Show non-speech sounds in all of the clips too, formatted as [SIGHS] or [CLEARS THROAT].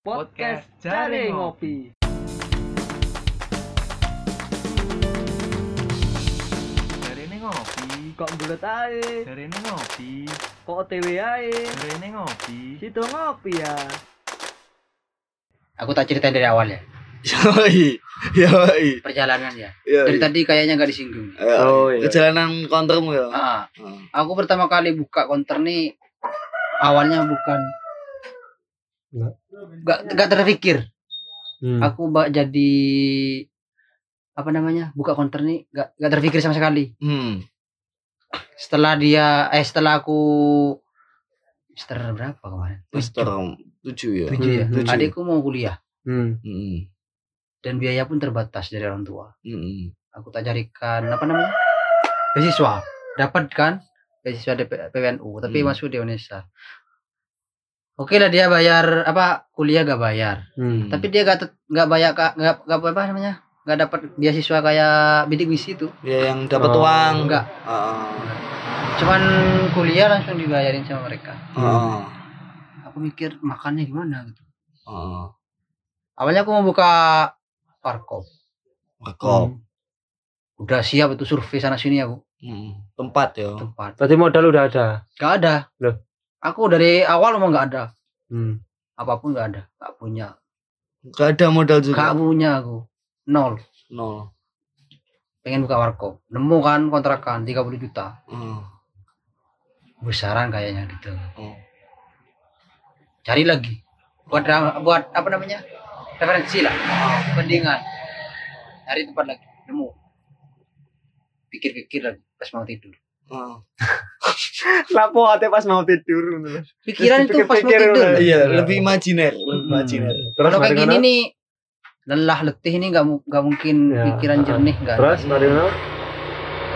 Podcast Jare Ngopi. Dari ini ngopi, Kok bulet ae? dari ini ngopi, Kok OTW ae? dari ini ngopi. Situ ngopi ya. Aku tak ceritain dari awal ya Yoi, yoi. perjalanan ya. yoi. Dari tadi kayaknya nggak disinggung. Oh, iya. Perjalanan kontermu ya. Ah, Ah. aku pertama kali buka konter nih awalnya bukan nggak nggak terpikir. Hmm. Aku bak jadi apa namanya buka konter nih nggak nggak terpikir sama sekali. Hmm. Setelah dia eh setelah aku semester berapa kemarin? Mister tujuh ya. Tujuh ya. Hmm. Adikku mau kuliah Hmm. Hmm. dan biaya pun terbatas dari orang tua. Hmm. Aku tak carikan apa namanya beasiswa. Dapat kan beasiswa DP, PWNU tapi Hmm. masuk di Indonesia. Oke lah dia bayar apa kuliah gak bayar. Hmm. Tapi dia gak tet- gak bayar kak gak, gak apa namanya gak dapat beasiswa kayak bidik misi itu. Ya yang dapat Oh, uang. Enggak. Ah. Cuman kuliah langsung dibayarin sama mereka. Ah. Aku mikir makannya gimana gitu. Ah. Awalnya aku mau buka warkop. Rekop. Udah siap itu survei sana sini aku Hmm. Tempat ya. tempat. Berarti modal udah ada. Gak ada. Loh? Aku dari awal mau gak ada. Hmm. Apa pun gak ada. Gak punya. Gak ada modal juga. punya aku. Nol. Nol. Pengen buka warkop. Nemu kan kontrakan 30 juta. Ah. Besaran kayaknya gitu. Oh. Cari lagi. Buat buat apa namanya? Referensi lah. Bandingan. Cari tempat lagi. Nemu. Pikir-pikir lagi pas mau tidur. Lapo [LAUGHS] ate pas mau tidur Pikiran itu pas mau tidur. Iya, Iya. lebih imajiner, lebih imajiner. Terus Kalau kayak gini nih lelah letih ini nggak nggak mungkin Ya, pikiran jernih nggak ada. Terus mari ngono?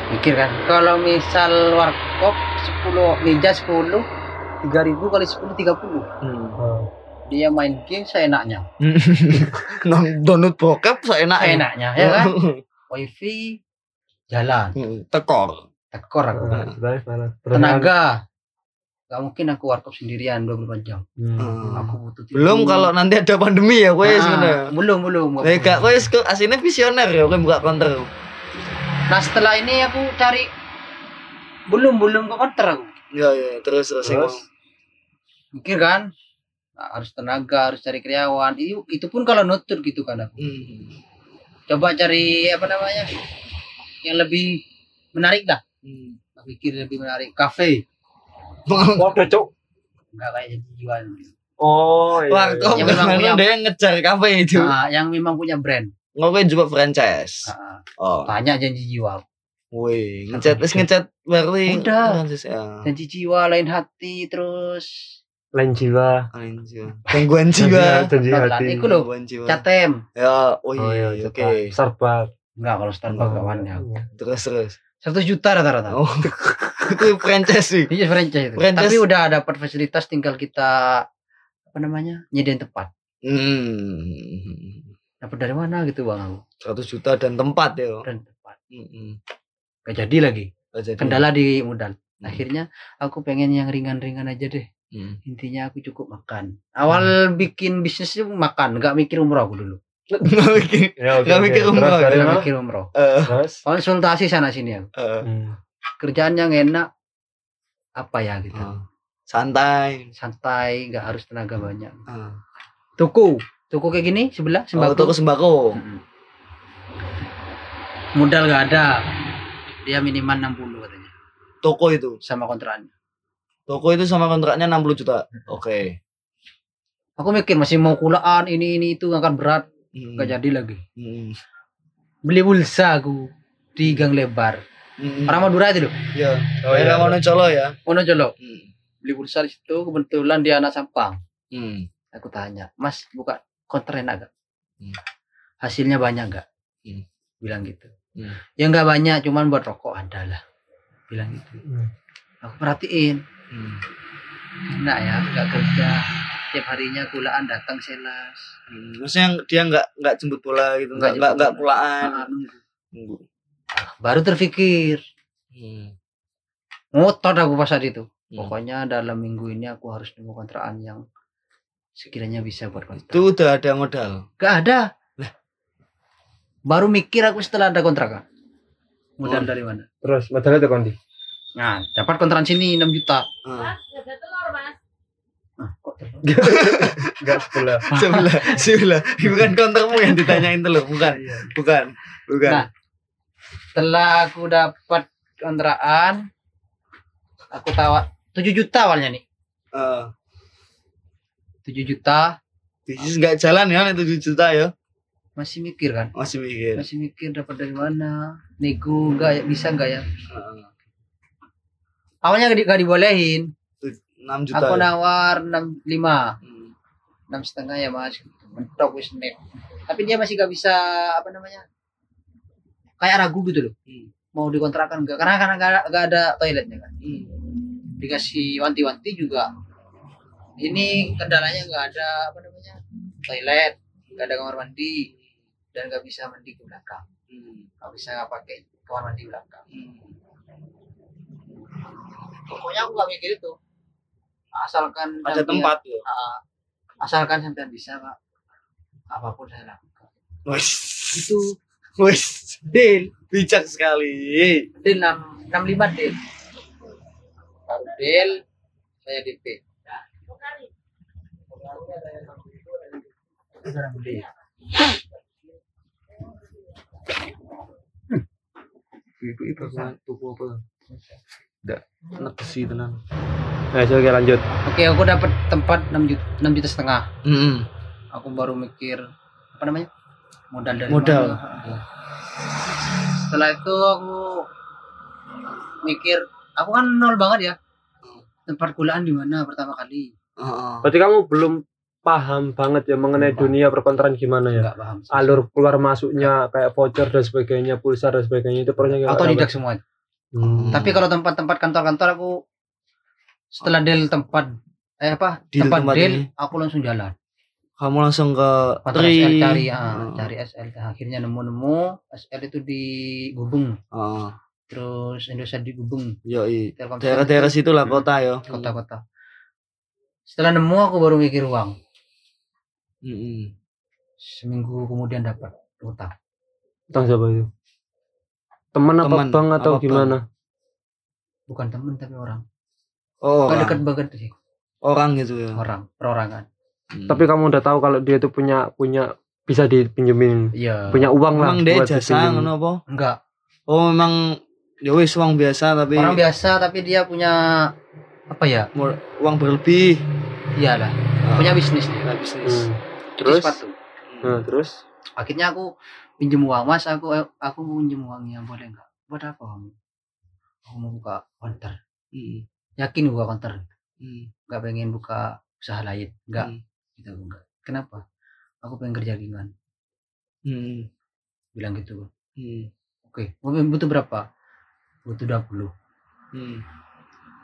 mikir kan kalau misal warkop 10 meja 10 3000 kali 10 30 Hmm. Dia main game seenaknya [LAUGHS] Non- Download bokep seenak seenaknya ya kan [LAUGHS] wifi jalan Hmm, Tekor. Tekor aku Nah? Terus tenaga Gak mungkin aku warkop sendirian 24 jam Hmm. Hmm. aku butuh tidur. Belum kalau nanti ada pandemi ya kowe Ah, sebenarnya. belum belum gak kowe sek- aslinya visioner ya kowe buka counter. nah setelah ini aku cari belum belum ke counter aku Ya ya, terus terus. Terus? mikir kan Nah, harus tenaga harus cari karyawan itu itu pun kalau nutur gitu kan aku Hmm. coba cari apa namanya yang lebih menarik dah Hmm. pikir lebih menarik kafe Waduh, Cuk. enggak kayak jualan Oh, iya. Wah, iya. kok Ya, memang punya- dia ngejar kafe itu. nah, yang memang punya brand Ngowe juga franchise. Nah, Oh. banyak janji jiwa Wih, ngecat wis ngecat baru Udah. franchise ya. janji jiwa lain hati terus Lain jiwa. Anjir. Gangguan jiwa. Janji hati. Iku loh. Jiwa. catem Ya, oh Oh iya, iya, oke. Starbucks. enggak kalau gak wani aku Terus terus. Satu juta rata-rata Oh. [LAUGHS] itu franchise sih. Iya franchise itu. Franchise. Tapi udah dapat fasilitas tinggal kita apa namanya? nyediain tempat. Hmm. Dapat dari mana gitu Bang aku? 100 juta dan tempat ya. Dan tempat. Hmm. Gak jadi lagi. Gak jadi. Kendala di modal. Hmm. Akhirnya aku pengen yang ringan-ringan aja deh. Hmm. Intinya aku cukup makan. Awal bikin bisnis itu makan, nggak mikir umroh aku dulu. Nggak mikir. Ya, oke, Nggak mikir Terus umroh, Nggak mana? mikir umroh. Eh, Terus? Konsultasi sana sini aku. eh, Hmm. Kerjaan yang enak apa ya gitu. eh. Santai. Santai, nggak harus tenaga banyak. Eh. Tuku, tuku kayak gini sebelah Oh, sembako. toko sembako. Mm-mm. Modal gak ada. Dia minimal 60 katanya Toko itu. sama kontrakannya. Toko itu sama kontraknya 60 juta. Oke. Aku mikir masih mau kulaan ini ini itu angkat berat Hmm. nggak jadi lagi. Hmm. Beli pulsa aku di Gang Lebar. Hmm. Orang Madura itu loh. Ya. Oh, iya. Daerah Wonocolo ya. Wonocolo. Hmm. Beli pulsa di situ kebetulan dia anak Sampang. Hmm. Aku tanya, "Mas, buka konter enak gak?" Hmm. Hasilnya banyak gak? Hmm. Bilang gitu. Hmm. Ya nggak banyak, cuman buat rokok ada lah. Bilang gitu. Hmm. Aku perhatiin, Hmm. enak ya, nggak kerja. Tiap harinya kulaan datang selas. Hmm. Maksudnya dia nggak nggak jemput bola gitu, Nggak nggak nggak. Ah, nunggu. Baru terpikir, Hmm. ngotot aku pas saat itu. Hmm. Pokoknya dalam minggu ini aku harus nunggu kontrakan yang sekiranya bisa buat kontrak. Itu udah ada modal. Gak ada. Baru mikir aku setelah ada kontrak. Kak. Modal Oh. dari mana? Terus modalnya tuh kondi. Nah, dapat kontrakan sini 6 juta. Ah. Nah, kok Enggak sebelah. sebelah sebelah [LAUGHS] bukan kontrakmu yang ditanyain telur bukan bukan bukan Nah. setelah aku dapat kontrakan aku tawa 7 juta awalnya nih. Eh, 7 juta bisnis nggak jalan ya itu 7 juta ya masih mikir kan? masih mikir Masih mikir dapat dari mana? Nego enggak ya bisa enggak ya? Eh, Awalnya gak, di, gak dibolehin. 6 juta Aku ya? nawar 65 Hmm. enam setengah ya mas. Mentok wis net tapi dia masih gak bisa apa namanya kayak ragu gitu loh. Hmm. mau dikontrakan enggak karena karena gak, ada- gak ada toiletnya kan. Dikasih wanti-wanti juga. Ini kendalanya nggak ada apa namanya toilet nggak ada kamar mandi dan nggak bisa mandi ke belakang. Hmm. nggak bisa pakai kamar mandi belakang. Hmm. pokoknya aku nggak mikir itu asalkan ada sampai- tempat ya Ah, asalkan sampai bisa pak. Apa pun saya lakukan. Wes. Itu. Wes. Deal. Bijak sekali. Deal enam enam lima deal. Baru deal saya DP Deal. itu itu. Tuku apa enggak nekesi tenan Nah, oke lanjut. oke aku dapat tempat 6 juta, 6 juta setengah Heeh. aku baru mikir apa namanya modal dari Modal. mana. setelah itu aku mikir aku kan nol banget ya tempat kuliah di mana pertama kali Heeh. Berarti kamu belum paham banget ya mengenai Belum dunia perkontrakan gimana ya? paham Alur keluar masuknya kayak voucher dan sebagainya, pulsa dan sebagainya itu pernah nggak atau tidak semua Hmm. tapi kalau tempat-tempat kantor-kantor aku setelah deal tempat eh apa Deal tempat tempat deal ini. aku langsung jalan kamu langsung ke Tri SL cari ah, Heeh. cari SL akhirnya nemu-nemu SL itu di Gubeng Heeh. terus Indonesia di Gubeng. Telkomsel daerah-daerah situ lah kota ya kota-kota setelah nemu aku baru mikir uang Heeh. seminggu kemudian dapat utang Utang siapa itu? Teman apa Teman, bang atau apa gimana? bukan temen tapi orang. Oh, orang. dekat banget sih. Orang gitu ya? Orang perorangan. Hmm. Tapi kamu udah tahu kalau dia itu punya punya bisa dipinjemin, iya. Punya uang lah. emang dia buat jasa apa? Enggak. Oh memang ya wis uang biasa tapi orang biasa tapi dia punya apa ya? Uang berlebih. Iyalah. Ah, punya bisnis dia nah, bisnis. Hmm. Terus Terus? sepatu. Nah, terus? akhirnya aku pinjem uang mas. Aku aku mau pinjem uangnya boleh nggak? Buat apa kamu? Aku mau buka counter Hmm. yakin buka counter Hmm. nggak pengen buka usaha lain? Nggak. Hmm. gitu enggak kenapa? Aku pengen kerja ringan Hmm. bilang gitu. Hmm. oke Mau butuh berapa? Butuh 20 Hmm.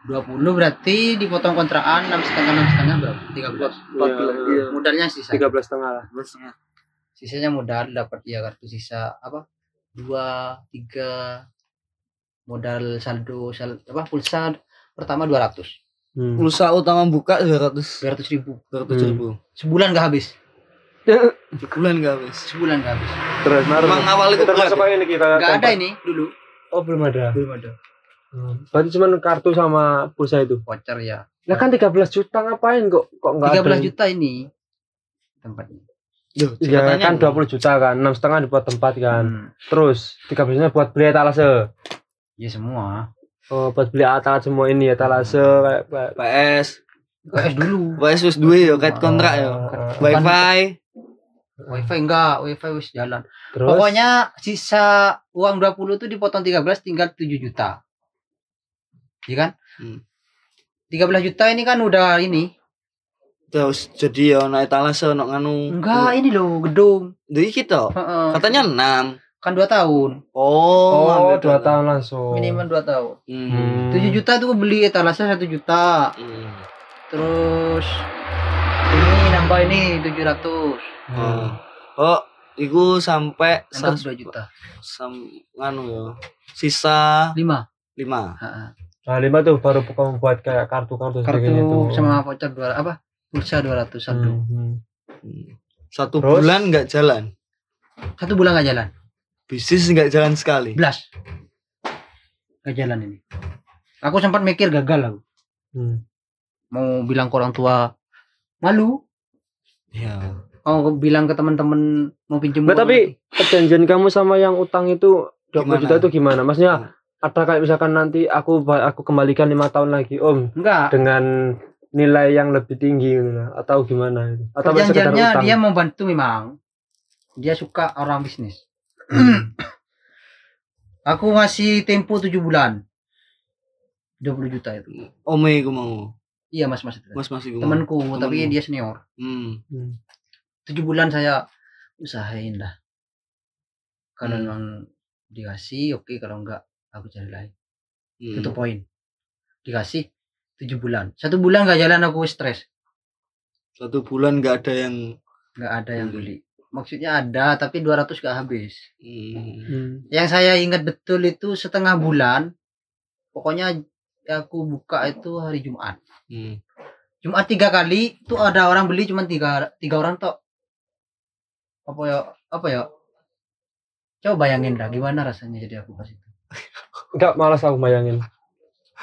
20 berarti dipotong kontrakan enam setengah enam setengah berapa? 13 Iya, modalnya sisa. Tiga belas setengah lah. Sisanya modal dapat ya kartu sisa apa? Dua tiga modal saldo sal apa? Pulsa pertama 200 Hmm. pulsa utama buka 200 200 ribu. 200 ribu. Sebulan gak habis. [LAUGHS] Bulan gak habis. Sebulan gak habis. Terus baru. emang awal itu Kita bulan masuk ini kita. gak ada ini dulu. Oh belum ada. belum ada. Hmm. Berarti cuma kartu sama pulsa itu. voucher ya. Lah kan 13 juta ngapain kok kok enggak 13 juta ini tempatnya Duh, Iya ceritanya kan 20 juta kan, enam setengah dibuat tempat kan. Hmm. Terus 13 juta buat beli etalase. ya semua. Oh, buat beli alat semua ini etalase kayak, kayak PS KS dulu. PS wis duwe ya kait kontrak ya wifi. Wifi enggak wifi wis jalan. Terus? Pokoknya sisa uang 20 tuh dipotong 13 tinggal 7 juta. Iya kan? Hmm. 13 juta ini kan udah ini terus jadi ya naik etalase ono nganu enggak ini loh gedung dari kita Heeh. katanya 6 kan 2 tahun oh, oh, dua data. tahun langsung. minimal 2 tahun hmm. 7 juta tuh beli etalase 1 juta Hmm. terus ini nambah ini 700 Hmm. oh iku sampai nambah sa- 2 juta sam nganu ya sisa 5 lima Heeh. Nah, lima tuh baru kamu buat kayak kartu-kartu kartu sebagainya tuh. sama voucher dua apa pulsa 200 saldo Hmm. Satu Terus? bulan nggak jalan. satu bulan nggak jalan Bisnis nggak jalan sekali. belas nggak jalan ini aku sempat mikir gagal aku Hmm. mau bilang ke orang tua malu Ya. mau bilang ke teman-teman mau pinjam Nggak, uang tapi perjanjian kamu sama yang utang itu 20 Gimana? juta itu gimana? Maksudnya ada kayak misalkan nanti aku aku kembalikan lima tahun lagi om enggak dengan nilai yang lebih tinggi gitu atau gimana itu? Atau perjanjiannya dia mau bantu memang dia suka orang bisnis aku ngasih tempo 7 bulan 20 juta itu Ome aku mau. iya mas mas itu Mas mau. temanku tapi dia senior Hmm. Hmm. tujuh bulan saya usahain lah kalau Hmm. memang dikasih oke kalau enggak aku cari lain Hmm. itu poin dikasih tujuh bulan satu bulan nggak jalan aku stres Satu bulan nggak ada yang. nggak ada yang beli maksudnya ada tapi 200 gak habis Hmm. Hmm. yang saya ingat betul itu setengah bulan pokoknya aku buka itu hari Jumat Hmm. Jumat tiga kali itu ada orang beli cuma tiga tiga orang tok apa ya apa ya coba bayangin lah gimana rasanya jadi aku pas itu Enggak malas aku bayangin.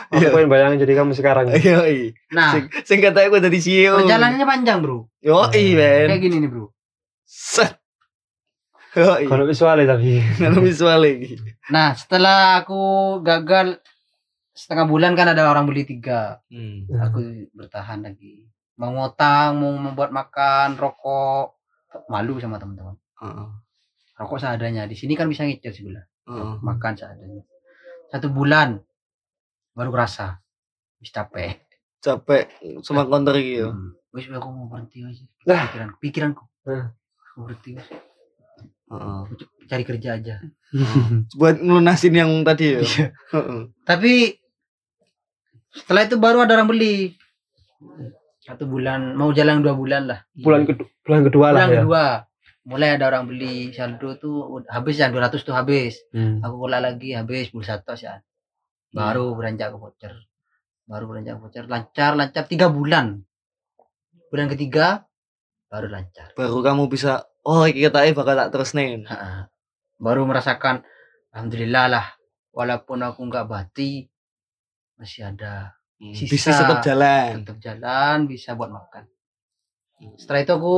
Aku Iya. pengen bayangin jadi kamu sekarang. [LAUGHS] Yo i. nah Sing, sing katanya aku jadi CEO. perjalanannya panjang bro Yo i men. kayak gini nih bro Set. Kalau visualnya tapi. [LAUGHS] Kalau visual lagi. nah setelah aku gagal setengah bulan kan ada orang beli tiga Hmm. aku bertahan lagi mau ngutang mau membuat makan rokok malu sama teman-teman Heeh. rokok seadanya di sini kan bisa ngicil sebelah Heeh. makan seadanya satu bulan baru kerasa wis capek Capek sama counter iki yo. Hmm. wis aku mau berhenti aja Lah. pikiran pikiranku Hmm. aku berhenti wis. Heeh. C- cari kerja aja [LAUGHS] Buat ngelunasin yang tadi ya. Heeh. tapi setelah itu baru ada orang beli satu bulan mau jalan dua bulan lah bulan kedua bulan kedua lah bulan ya. kedua mulai ada orang beli saldo tuh habis ya 200 tuh habis Hmm. aku kuliah lagi habis pulsa tos ya baru beranjak ke voucher. Baru beranjak ke voucher. Lancar lancar tiga bulan. Bulan ketiga baru lancar. Baru kamu bisa oh iki ketake bakal tak terus nih. Baru merasakan alhamdulillah lah walaupun aku nggak bati masih ada Sisa. Bisnis tetap jalan. tetap jalan bisa buat makan. Hmm. setelah itu aku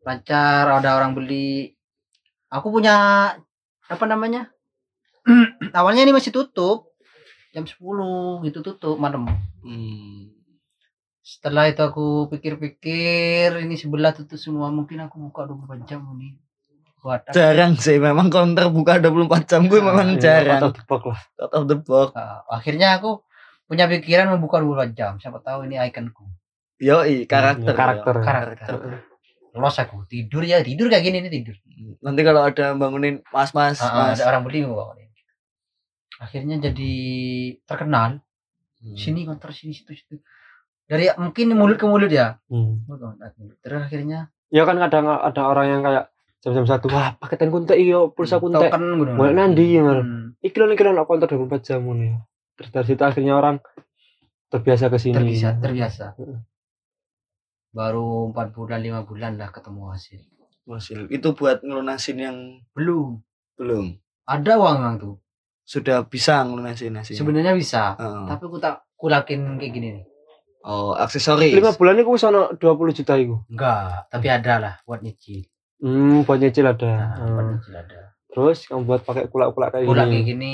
lancar ada orang beli. Aku punya apa namanya? [CLEARS THROAT] Awalnya ini masih tutup jam 10 gitu tutup malam Hmm. setelah itu aku pikir-pikir ini sebelah tutup semua mungkin aku buka 24 jam ini buat? Jarang sih memang counter buka 24 jam gue memang Ya, jarang. out of the box lah. Out of the box. Ah, akhirnya aku punya pikiran membuka 24 jam siapa tahu ini ikonku Yoi, karakter. Ya, karakter. karakter los aku tidur ya tidur kayak gini nih tidur Nanti kalau ada bangunin mas-mas, ah, mas. ada orang beli mau bangunin akhirnya jadi terkenal. Hmm. sini kantor sini situ situ. Dari mungkin mulut ke mulut ya? Hmm. Terus akhirnya? Ya kan kadang ada orang yang kayak jam-jam satu wah paketan kuntek iyo pulsa kuntek. token gitu Boleh nandi ya Mal. Hmm, iklan iklan aku konter 24 jam nih terus dari situ akhirnya orang terbiasa ke sini. Terbiasa terbiasa. Heeh. baru empat bulan lima bulan lah ketemu hasil. Hasil. Itu buat ngelunasin yang belum. Belum. ada uang memang tuh Sudah bisa ngelunasin hasilnya. sebenarnya bisa Heeh. tapi aku tak kulakin kayak gini nih Oh, aksesoris. lima bulan ini aku sono 20 juta itu enggak tapi ada lah buat nyicil hmm buat nyicil ada nah, buat Hmm. nyicil ada terus kamu buat pakai kulak-kulak kayak kulak gini kayak gini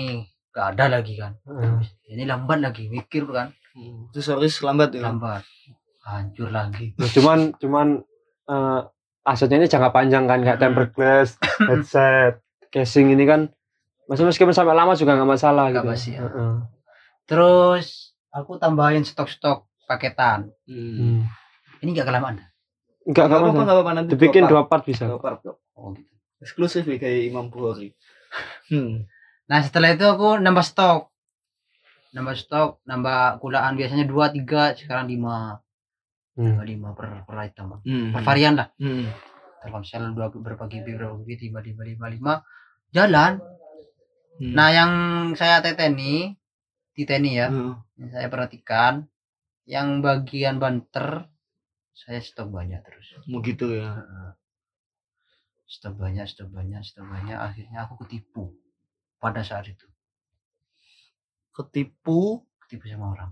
enggak ada lagi kan Heeh. ini lambat lagi mikir kan Hmm, Aksesoris lambat ya. lambat hancur lagi Nah, cuman cuman eh, asetnya ini jangka panjang kan kayak Hmm. tempered glass [LAUGHS] headset casing ini kan masih meskipun sampai lama juga nggak masalah Nggak gitu masih, ya. Heeh. terus aku tambahin stok-stok paketan Hmm. Hmm. ini enggak kelamaan Enggak Enggak apa apa-apa, enggak apa-apa nanti. Dibikin dua dua part bisa. part. Dua part. oh gitu Eksklusif ya kayak Imam Bukhari. [LAUGHS] Hmm. nah setelah itu aku nambah stok nambah stok nambah kulaan biasanya dua tiga sekarang lima Hmm. nambah lima per per item Hmm. per varian lah Hmm. Telkomsel dua berapa GB berapa GB lima lima lima lima jalan Hmm. nah yang saya teteni titeni ya Hmm. yang saya perhatikan yang bagian banter saya stok banyak terus Mau gitu ya. Stok banyak stok banyak stok banyak akhirnya aku ketipu pada saat itu Ketipu. ketipu sama orang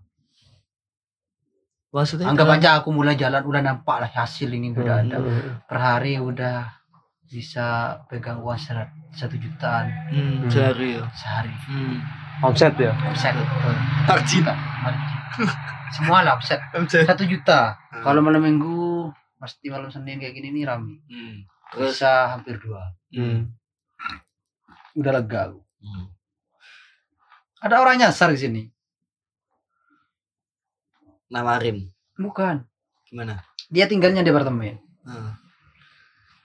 Maksudnya anggap dalam- aja aku mulai jalan udah nampak lah hasil ini udah Hmm, ada hmm, per hari udah bisa pegang uang serat satu jutaan Hmm, Hmm. sehari ya. sehari Hmm. Omset ya. omset betul. Margin. Margin. semua lah omset Omset. satu juta Hmm. kalau malam minggu pasti malam senin kayak gini nih rame Hmm. Terus bisa hampir dua Hmm. udah lega aku. Hmm. ada orang nyasar di sini nawarin bukan gimana? dia tinggalnya di apartemen Hmm.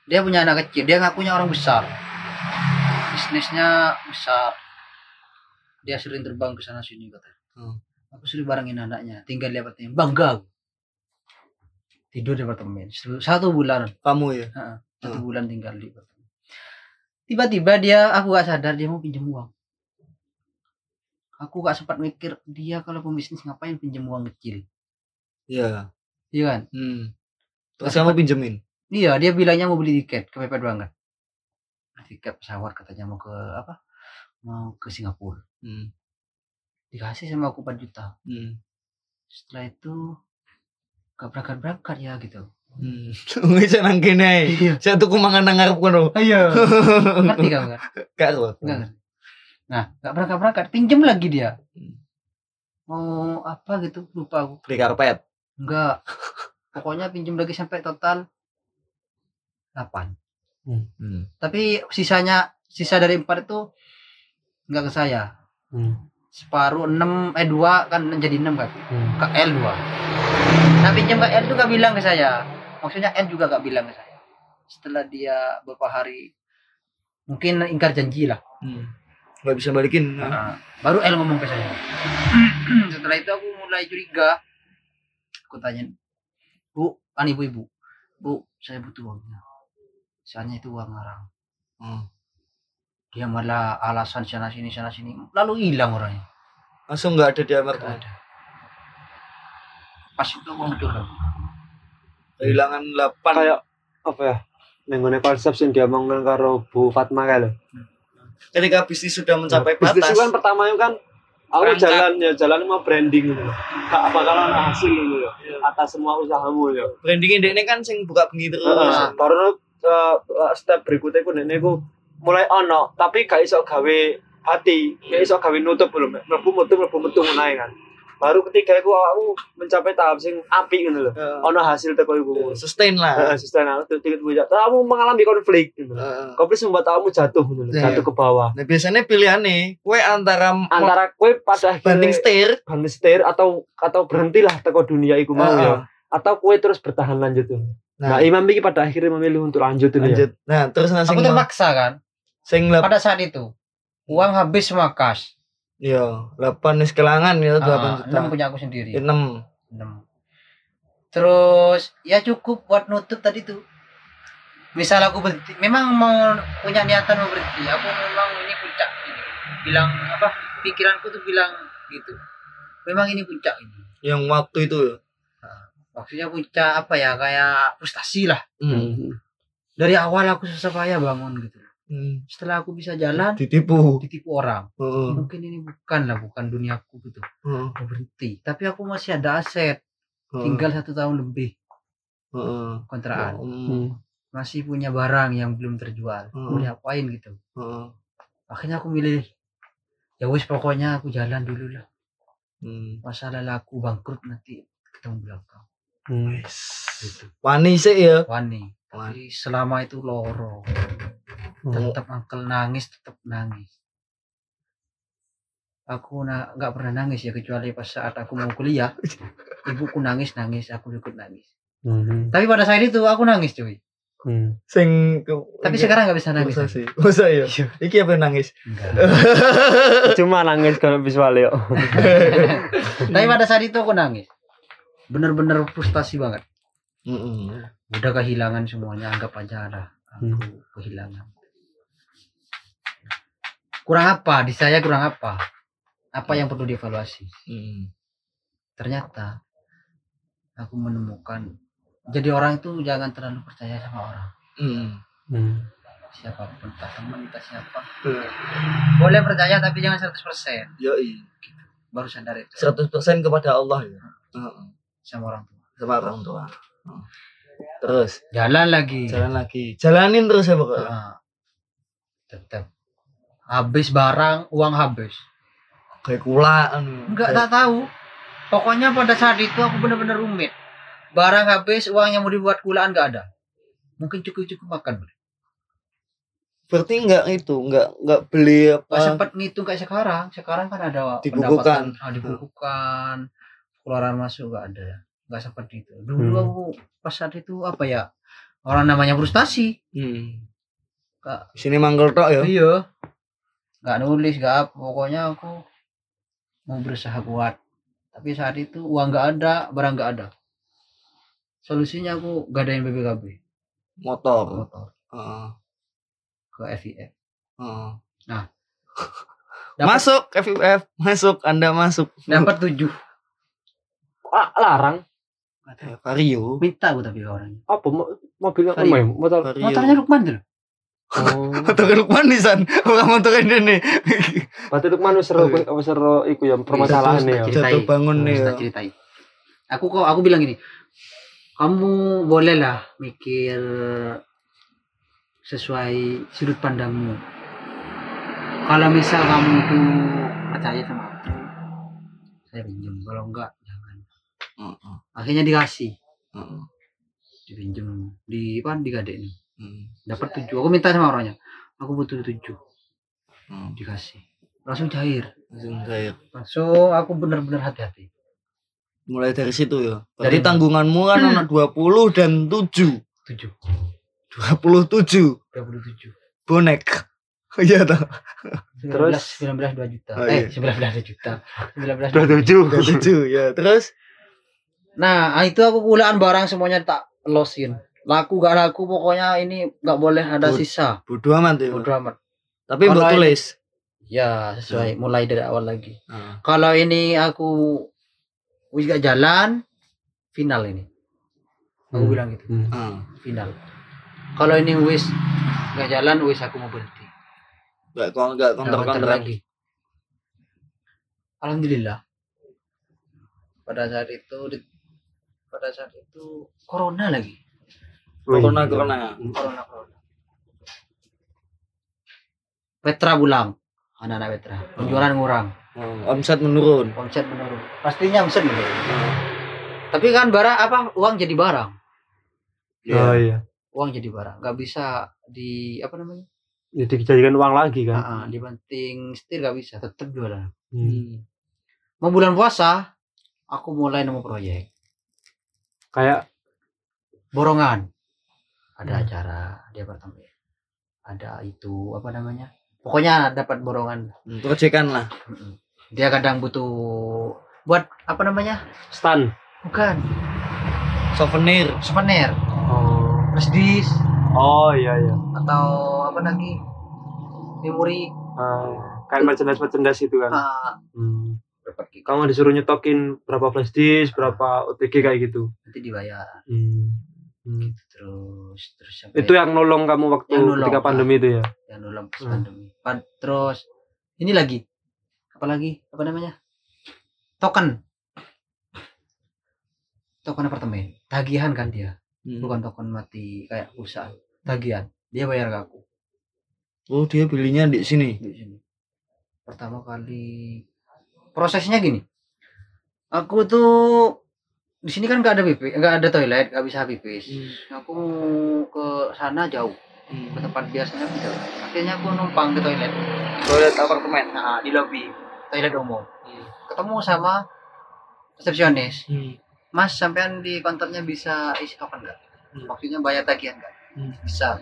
Dia punya anak kecil dia ngakunya orang besar bisnisnya besar dia sering terbang ke sana sini kata Hmm. aku sering barengin anaknya tinggal di apartemen bangga tidur di apartemen satu bulan Kamu ya? satu Hmm. bulan tinggal di apartemen tiba-tiba dia aku gak sadar dia mau pinjam uang aku gak sempat mikir dia kalau pembisnis ngapain pinjam uang kecil Iya. iya kan Hmm. Terus kamu pinjemin? Iya, dia bilangnya mau beli tiket kepepet banget. Tiket pesawat katanya mau ke apa? Mau ke Singapura. Hmm. Dikasih sama aku 4 juta. Hmm. Setelah itu gak berangkat berangkat ya gitu. Hmm. [LAUGHS] Wis nang kene. Saya tuku mangan nang ngarep kono. Iya. Ngerti kamu kan? Karo. Enggak ngerti. Nah, gak berangkat berangkat, pinjem lagi dia. Hmm. Mau apa gitu, lupa aku. Beli karpet. Enggak. Pokoknya pinjem lagi sampai total 8. Hmm. Tapi sisanya sisa dari 4 itu enggak ke saya. Hmm. Separuh 6 eh 2 kan jadi 6 kan. Hmm. ke L dua. Nah pinjam ke L tuh gak bilang ke saya. Maksudnya L juga gak bilang ke saya. Setelah dia beberapa hari mungkin ingkar janji lah. Hmm. Gak bisa balikin. Nah, baru L ngomong ke saya. [CLEARS THROAT] Setelah itu aku mulai curiga. Aku tanya, Bu, kan ibu-ibu. Bu, saya butuh uangnya. Soalnya itu uang orang. Hmm. Dia malah alasan sana sini sana sini. Lalu hilang orangnya. Langsung nggak ada di apartemen. ada. Pas itu aku muncul lagi. Kehilangan 8 Kayak apa ya? Nenggone konsep sing diomongkan karo Bu Fatma kae lho. ketika bisnis sudah mencapai Bisnis batas. itu kan pertama itu kan aku Berangkat. jalan ya jalan mau branding gitu. Gak bakal ana hasil gitu loh. Atas semua usahamu ya. brandingnya dia ini kan sing buka bengi terus. Baru eh, step berikutnya ku nek niku mulai ono tapi gak iso gawe hati, gak iso gawe nutup belum. Mlebu metu mlebu metu ngono kan. Baru ketika aku aku mencapai tahap sing ngono lho. Heeh. Ono hasil teko iku. sustain lah. Sustain aku tiket bujak. Kamu mengalami konflik gitu. Heeh. Konflik membuat kamu jatuh gitu, loh, Iya. jatuh ke bawah. Nah biasanya pilihannya, kue antara Antara kue pada banding akhirnya setir, banding setir atau atau berhentilah teko dunia iku mau ya. Atau kue terus bertahan lanjut. Nah, Nah, Imam iki pada akhirnya memilih untuk lanjut tuh ya. lanjut. Nah, terus nah, sing Aku terpaksa kan. sing lap, Pada saat itu uang habis semua kas. yo, 8 wis kelangan ya 8 Ah, juta. enam punya aku sendiri. 6. Enam. Terus ya cukup buat nutup tadi tuh. Misal aku berhenti, memang mau punya niatan mau berhenti. Aku memang ini puncak ini. Bilang apa? Pikiranku tuh bilang gitu. Memang ini puncak ini. Yang waktu itu ya. Maksudnya puncak apa ya? Kayak frustasi lah. Hmm. Dari awal aku susah payah bangun gitu. Hmm. Setelah aku bisa jalan, Ditipu. ditipu orang. Heeh. Mungkin ini bukan lah, bukan duniaku gitu. Mau berhenti. Tapi aku masih ada aset. Heeh. Tinggal satu tahun lebih Heeh. kontrakan. Hmm. masih punya barang yang belum terjual Hmm. mau diapain gitu Heeh. akhirnya aku milih ya wis pokoknya aku jalan dulu lah Hmm. masalah laku bangkrut nanti ketemu belakang Hmm. gitu Wani sih ya. wani tapi selama itu loro tetap angkel nangis tetap nangis aku na- nggak pernah nangis ya kecuali pas saat aku mau kuliah [LAUGHS] ibuku nangis nangis aku ikut nangis Hmm. tapi pada saat itu aku nangis cuy Hmm. Sing tapi sekarang nggak bisa nangis Masa sih? Masa ya? Iki apa nangis? Enggak. Cuma nangis kalau visual ya. [LAUGHS] Tapi pada saat itu aku nangis. Bener-bener frustasi banget. Heeh. Udah kehilangan semuanya, anggap aja lah. Aku Hmm. kehilangan. Kurang apa? Di saya kurang apa? Apa yang perlu dievaluasi? Hmm. Ternyata aku menemukan jadi orang itu jangan terlalu percaya sama orang Hmm. Hmm. siapa pun entah teman entah siapa Hmm. boleh percaya tapi jangan 100% Yoi. baru sadar itu 100% kepada Allah ya. Heeh. Sama orang tua. Sama orang tua. Heeh. Terus? Jalan lagi. Jalan lagi. Jalanin terus ya pokoknya. Nah, tetap habis barang uang habis. Kayak kula enggak tak tahu. Pokoknya pada saat itu aku benar-benar rumit. Barang habis uang yang mau dibuat kulaan enggak ada. Mungkin cukup-cukup makan. Berarti enggak itu, enggak enggak beli apa? sempat ngitung kayak sekarang. Sekarang kan ada Dibukukan. pendapatan, ah, dibukukan keluaran masuk enggak ada nggak seperti itu dulu Hmm. aku pas saat itu apa ya orang namanya frustasi Hmm. Kak. Sini mangkel tok ya. iya nggak nulis nggak apa pokoknya aku mau berusaha kuat tapi saat itu uang nggak ada barang nggak ada solusinya aku gadain BBKB Motor. motor Heeh. ke FIF Heeh. Dapat- [LAUGHS] Masuk FIF, masuk, Anda masuk. dapat tujuh larang. Vario. minta aku tapi orangnya Apa mo- mobil Vario. apa? Motor. Vario. motornya Lukman tuh Oh. [LAUGHS] Motor Lukman di san, bukan motor ini. [LAUGHS] Berarti Lukman wis seru wis seru iku ya permasalahan ya. Ceritain. Jatuh bangun nih ya. tak ceritain. Aku kok aku bilang gini, kamu bolehlah mikir sesuai sudut pandangmu. Kalau misal kamu itu percaya sama aku, saya pinjam. Kalau enggak, Heeh. Akhirnya dikasih, Heeh. dipinjam di apa digadein. Hmm. Dapat tujuh. Aku minta sama orangnya, aku butuh tujuh, Hmm. dikasih. Langsung cair. Langsung cair. Langsung aku benar-benar hati-hati. Mulai dari situ ya. Dari- tanggunganmu kan anak 20 dan 7. Tujuh. 27 27. bonek. [LAUGHS] Iya toh. 19, Terus? 19 2 juta. Oh, eh, [LAUGHS] iya. 19 2 juta. 19 Dua 2 tujuh. 27 ya. Terus Nah, itu aku kulaan barang semuanya tak losin. Laku gak laku pokoknya ini nggak boleh ada Bud- sisa. bodo amat ya. Bodo amat. Tapi buat tulis. Ya, sesuai mulai dari awal lagi. Nah, Kalau ini aku wis gak jalan, final ini. Aku Hmm. bilang gitu, Hmm. ah. final. Kalau ini wis gak jalan, wis aku mau berhenti. Enggak kok enggak Nggak kontak kontra-kontra. lagi. Alhamdulillah. Pada saat itu pada saat itu corona lagi. Corona corona. Corona corona. Petra pulang. Anak-anak Petra. Penjualan ngurang. Oh, omset menurun. Omset menurun. Pastinya omset menurun. Tapi kan barang apa uang jadi barang. Oh Iya. iya. Uang jadi barang. Gak bisa di apa namanya? Jadi dijadikan uang lagi kan. Ah, ah, dibanting setir gak bisa. Tetap jualan. Hmm. Mau bulan puasa, aku mulai nemu proyek. Kayak borongan ada Hmm. acara di apartemen ada itu apa namanya pokoknya dapat borongan Hmm, Proyekan lah. Dia kadang butuh buat apa namanya stan. bukan Souvenir. souvenir Oh. disk Oh iya iya. atau apa lagi memori Ah, kayak merchandise merchandise itu kan. ah, Hmm. Gitu. Kamu disuruh nyetokin berapa flash disk, berapa OTG kayak gitu. nanti dibayar Hmm. Hmm. terus terus sampai Itu yang nolong kamu waktu Yang nolong, ketika ah. pandemi itu ya. yang nolong pas Hmm. pandemi Pan- terus ini lagi apa lagi apa namanya token token apartemen tagihan kan dia Hmm. bukan token mati kayak perusahaan tagihan dia bayar ke aku Oh, dia belinya di sini. di sini pertama kali prosesnya gini. Aku tuh di sini kan nggak ada BP nggak ada toilet nggak bisa pipis. Aku ke sana jauh ke tempat biasanya aku jauh. Akhirnya aku numpang ke toilet. Toilet apartemen. nah, di lobi. Toilet umum. Ketemu sama resepsionis. Hmm. mas sampean di konternya bisa isi token nggak? Hmm. maksudnya bayar tagihan nggak? Hmm. bisa.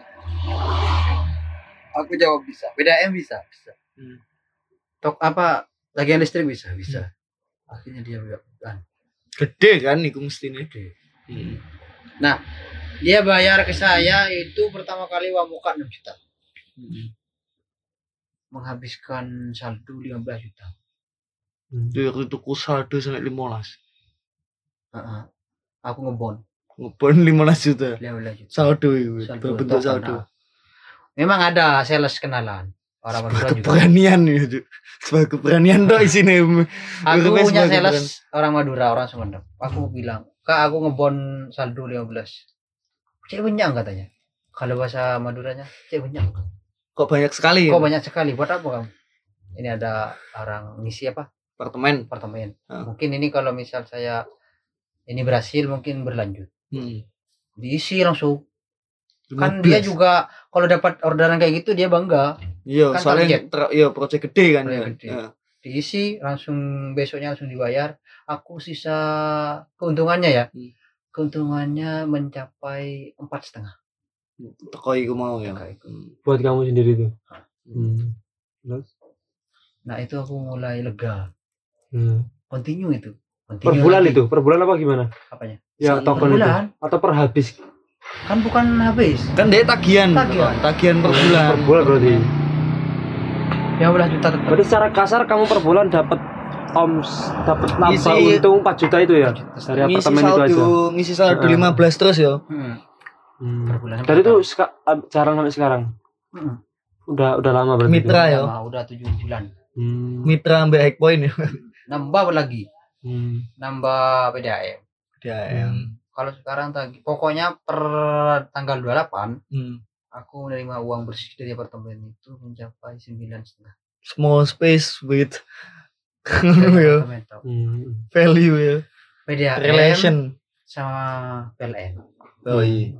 Aku jawab bisa. BDM bisa? Bisa. Hmm. tok apa tagihan listrik bisa bisa akhirnya dia bilang Gede kan iku mesti nih. Gede. Hmm. dia bayar ke saya itu pertama kali uang muka 6 juta Hmm. menghabiskan saldo 15 juta Hmm. Dia itu ku saldo sampai 15. Heeh. aku ngebon Ngebon 15 juta. Ya udah gitu. Saldo itu. Saldo token, saldo. nah. Memang ada sales kenalan. Orang Madura Sebuah juga. keberanian itu. Sebuah keberanian dong sini. [LAUGHS] Aku punya sales orang Madura, orang Sumeneb. Aku bilang, "Kak, aku ngebon saldo 15." Cek benyang katanya. Kalau bahasa Maduranya, cek benyang. Kok banyak sekali ya? Kok banyak sekali? Buat apa kamu? Ini ada orang ngisi apa? apartemen. Apartemen. Ah. Mungkin ini kalau misal saya ini berhasil mungkin berlanjut. Hmm. Diisi langsung. Kan dia 15. juga kalau dapat orderan kayak gitu dia bangga. Iya, kan soalnya target. ter- iya project gede kan Project ya. gede. Ya. Diisi langsung besoknya langsung dibayar. Aku sisa keuntungannya ya. Hmm. Keuntungannya mencapai empat setengah. Teko iku mau ya. Hmm. Buat kamu sendiri tuh. Hmm. Nah itu aku mulai lega. Hmm. Continue itu. Per Continue bulan lagi. itu, per bulan apa gimana? Apanya? Ya Sama token Per itu. bulan. Atau per habis? Kan bukan habis. Kan dia tagihan. Tagihan. Tagihan per bulan. Per bulan berarti. Ya udah juta tetap. Berarti secara kasar kamu per bulan dapat oms dapat Isi- untung 4 juta itu ya dari Ngisi apartemen itu aja. saldo, ngisi saldo Heeh. 15 terus ya. Hmm. Hmm. Per bulan. Dari itu jarang sampai sekarang. Hmm. Udah udah lama berarti. Mitra ya. Udah tujuh bulan. Hmm. Mitra ambil high point ya. [LAUGHS] Nambah lagi. Hmm. Nambah PDAM. DAM. Kalau sekarang pokoknya per tanggal 28 Hmm. Aku menerima uang bersih dari apartemen itu mencapai sembilan setengah. Small space with [LAUGHS] ya, Apartemen tau. Hmm. value ya. PDAM Relation. sama PLN. Oh iya.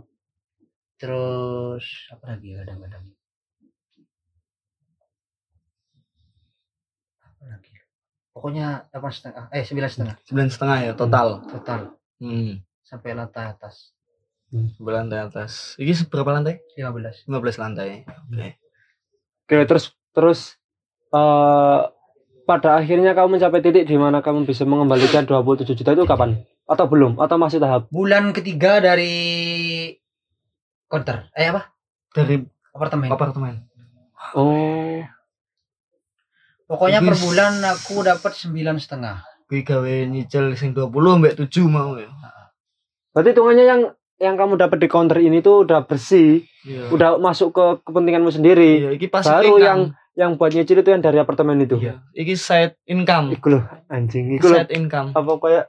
Terus apa lagi ya kadang-kadang? Apa lagi? Pokoknya delapan setengah, eh sembilan setengah Sembilan setengah ya total. total Hmm. sampai lantai atas Berlantai atas. Ini seberapa lantai? 15 15 lantai. Oke. Oke, terus terus eh pada akhirnya kamu mencapai titik di mana kamu bisa mengembalikan 27 juta itu kapan? Atau belum? Atau masih tahap? bulan ketiga dari counter eh apa Dari apartemen apartemen. Oh. pokoknya per bulan aku dapat sembilan setengah Gue gawe nyicil sing 20 mbak 7 mau ya. Berarti hitungannya yang yang kamu dapat di counter ini tuh udah bersih, Iya. udah masuk ke kepentinganmu sendiri. Iya, iki Baru income. yang yang buat nyicil itu yang dari apartemen itu. Iya. Iki side income. Iku loh, anjing. Iku loh Side income. apa kayak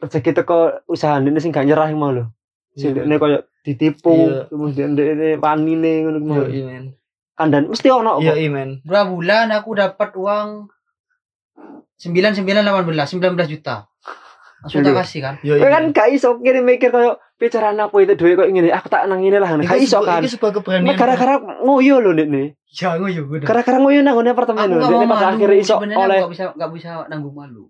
rezeki teko usaha ini sing gak nyerah mau loh. Iya. ini kayak ditipu, Iya. kemudian ini panine ngono mau. Iya, iya, men. Kandan mesti ono Iya, kok. iya, men. dua bulan aku dapat uang sembilan sembilan delapan belas sembilan belas juta langsung tak Iya. kasih kan Iya, iya. kan gak iso kene mikir kayak bicara aku itu duit kok ngene, aku tak nang ngene lah. Gak iso kan. Iki sebuah keberanian. Gara-gara ngoyo lho Nek nih. ya nguyu udah Gara-gara ngoyo nang ngene apartemen aku lho. gak mau Nek pada malu akhirnya iso oleh aku gak bisa gak bisa nanggung malu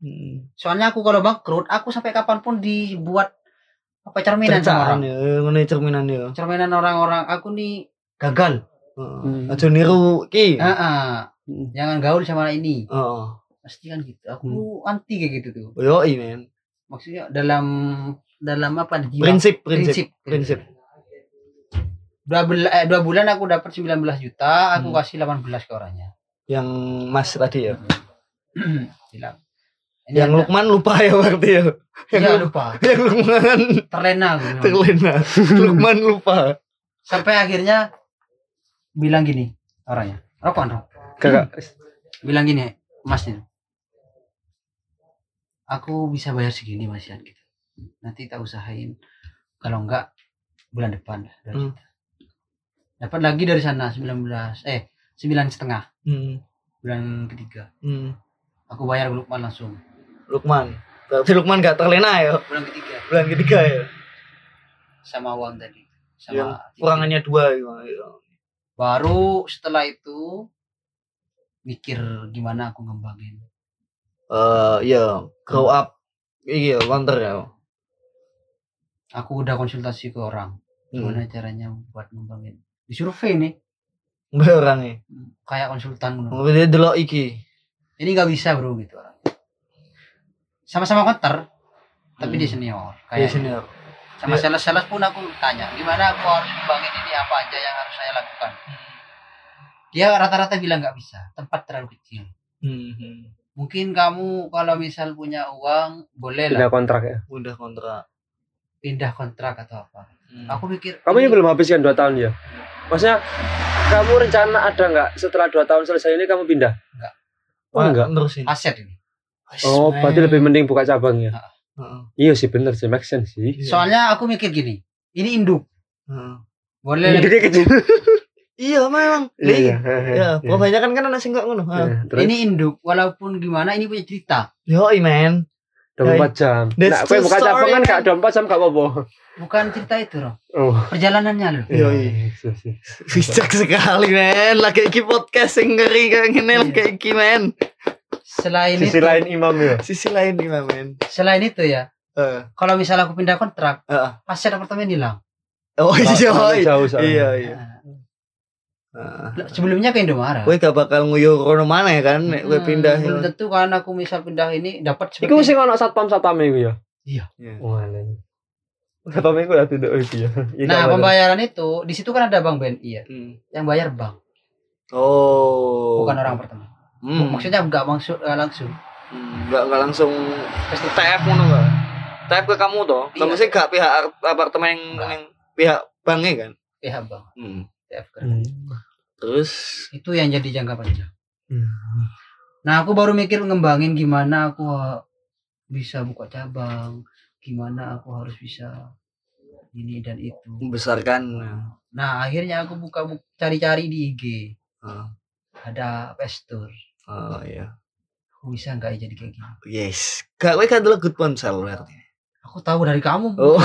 Hmm. soalnya aku kalau bangkrut aku sampai kapan pun dibuat apa cerminan sama Cercaan orang ya, ngene cerminan ya. cerminan orang-orang aku nih gagal Heeh. Hmm. Aja niru ki. Hmm. jangan gaul sama ini Heeh. Pasti kan gitu aku anti kayak gitu tuh Yo, men. maksudnya dalam dalam apa jiwa- Prinsip, prinsip, prinsip prinsip. dua bulan eh, dua bulan aku dapat 19 juta aku Hmm. kasih 18 ke orangnya Yang Mas tadi ya. [CLEARS THROAT] bilang Yang ada- Lukman lupa ya berarti ya. Yang, Iya, Luk- lupa [LAUGHS] yang Lukman terlena terlena. Lukman lupa. sampai akhirnya bilang gini orangnya rokok rok Kakak. bilang gini mas ini aku bisa bayar segini mas Yan gitu nanti tak usahain kalau enggak bulan depan lah dua Hmm. juta. dapat lagi dari sana 19 eh sembilan setengah Hmm. bulan ketiga Hmm. aku bayar Lukman langsung Lukman. Berarti Lukman gak terlena ya. bulan ketiga Bulan ketiga ya. sama uang tadi sama Yang kurangannya dua ya. baru setelah itu mikir gimana aku ngembangin Eh, iya, grow up. Iya, wonder ya. aku udah konsultasi ke orang Hmm. gimana caranya buat ngembangin di survei nih Mbak orangnya. kayak konsultan. Mungkin dia delok iki. ini nggak bisa bro gitu orang sama-sama konter tapi Hmm. dia senior kayak senior. sama Dia- sales-sales pun aku tanya gimana aku harus ngembangin ini apa aja yang harus saya lakukan dia rata-rata bilang nggak bisa tempat terlalu kecil Hmm. Hmm. mungkin kamu kalau misal punya uang boleh lah kontrak ya. Udah kontrak. pindah kontrak atau apa. Aku pikir Kamu ini belum habis kan dua tahun ya? Maksudnya kamu rencana ada nggak setelah dua tahun selesai ini kamu pindah? Enggak. Oh enggak. Terusin. aset ini. Oh berarti lebih mending buka cabang ya? Heeh. Iya sih bener sih make sense sih. Iya. Soalnya aku mikir gini, ini induk. Heeh. Boleh Gede kecil. [LAUGHS] Iya memang. Iya. Ya, kebanyakan kan anak sing kok ngono. Iya, Terus ini induk walaupun gimana ini punya cerita. Yo, men. 24 jam. That's Nah, kowe the buka cabang story, kan man. gak 24 jam gak apa-apa. Bukan cerita itu, Roh. Oh. Perjalanannya loh. Iya, Iya, iya. iya, iya. Bijak sekali men. Lagi iki podcast sing ngeri kayak ngene Iya. lagi iki men. Selain Sisi itu, lain imam ya. Sisi lain gimana men? selain itu ya, Heeh. kalau misalnya aku pindah kontrak, Heeh. aset apartemen hilang. Oh iya, Terlalu iya. jauh. Iya, iya. Nah. Sebelumnya ke Indomaret. Kowe gak bakal nguyur kono mana ya kan Hmm, pindah. Belum tentu kan aku misal pindah ini dapat Iku sing ono satpam-satpam iku ya. Iya. Wah, lain. Satpam iku ya tidak iki ya. Iya, Nah, pembayaran itu di situ kan ada bank BNI ya. Hmm. Yang bayar bank, Oh. bukan orang apartemen. Hmm. Maksudnya enggak langsung eh, langsung. Hmm, Nggak nggak langsung TF ngono enggak? TF ke kamu toh. Iya. Kamu sih gak pihak ar- apartemen yang, Nggak. yang pihak banknya kan? pihak bank, Hmm. TF kan. Hmm. Terus Itu yang jadi jangka panjang. Hmm. Nah, aku baru mikir ngembangin gimana aku bisa buka cabang, gimana aku harus bisa ini dan itu. membesarkan. Nah, akhirnya aku buka bu- cari-cari di IG. Oh, Ada Pestur. oh iya. Aku bisa nggak jadi kayak gini? Yes. Gak kowe kan good ponsel berarti. Aku tahu dari kamu. [LAUGHS] Oh.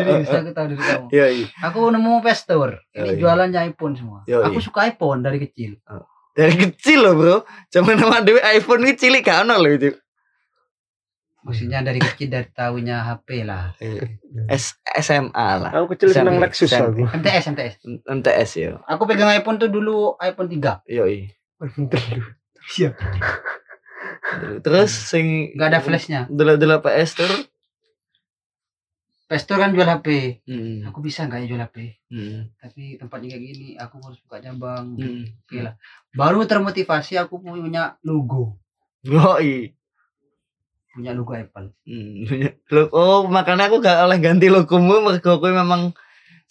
Serius, aku tahu dari kamu. Iya, iya. Aku nemu Pestur. Oh, Ini iya. jualannya iPhone semua. Yo, Aku iya. suka iPhone dari kecil. Dari kecil loh, Bro. Zaman nama dewe iPhone ini cilik kan loh itu. Maksudnya dari kecil dari tahunya HP lah. S SMA lah. Aku kecil seneng SMP. Lexus aku. MTS, MTS. MTS ya. Aku pegang iPhone tuh dulu iPhone 3. Yo, iya. Iya. Terus sing Gak ada flashnya. Dela-dela PS terus. Pestur kan jual HP. Hmm. Aku bisa nggak ya jual HP? Hmm. Tapi tempatnya kayak gini, aku harus buka cabang. Hmm. Oke lah. Baru termotivasi aku punya logo. Oh, iya. Punya logo Apple. Hmm. [LAUGHS] Oh, makanya aku gak oleh ganti logomu mergo kowe memang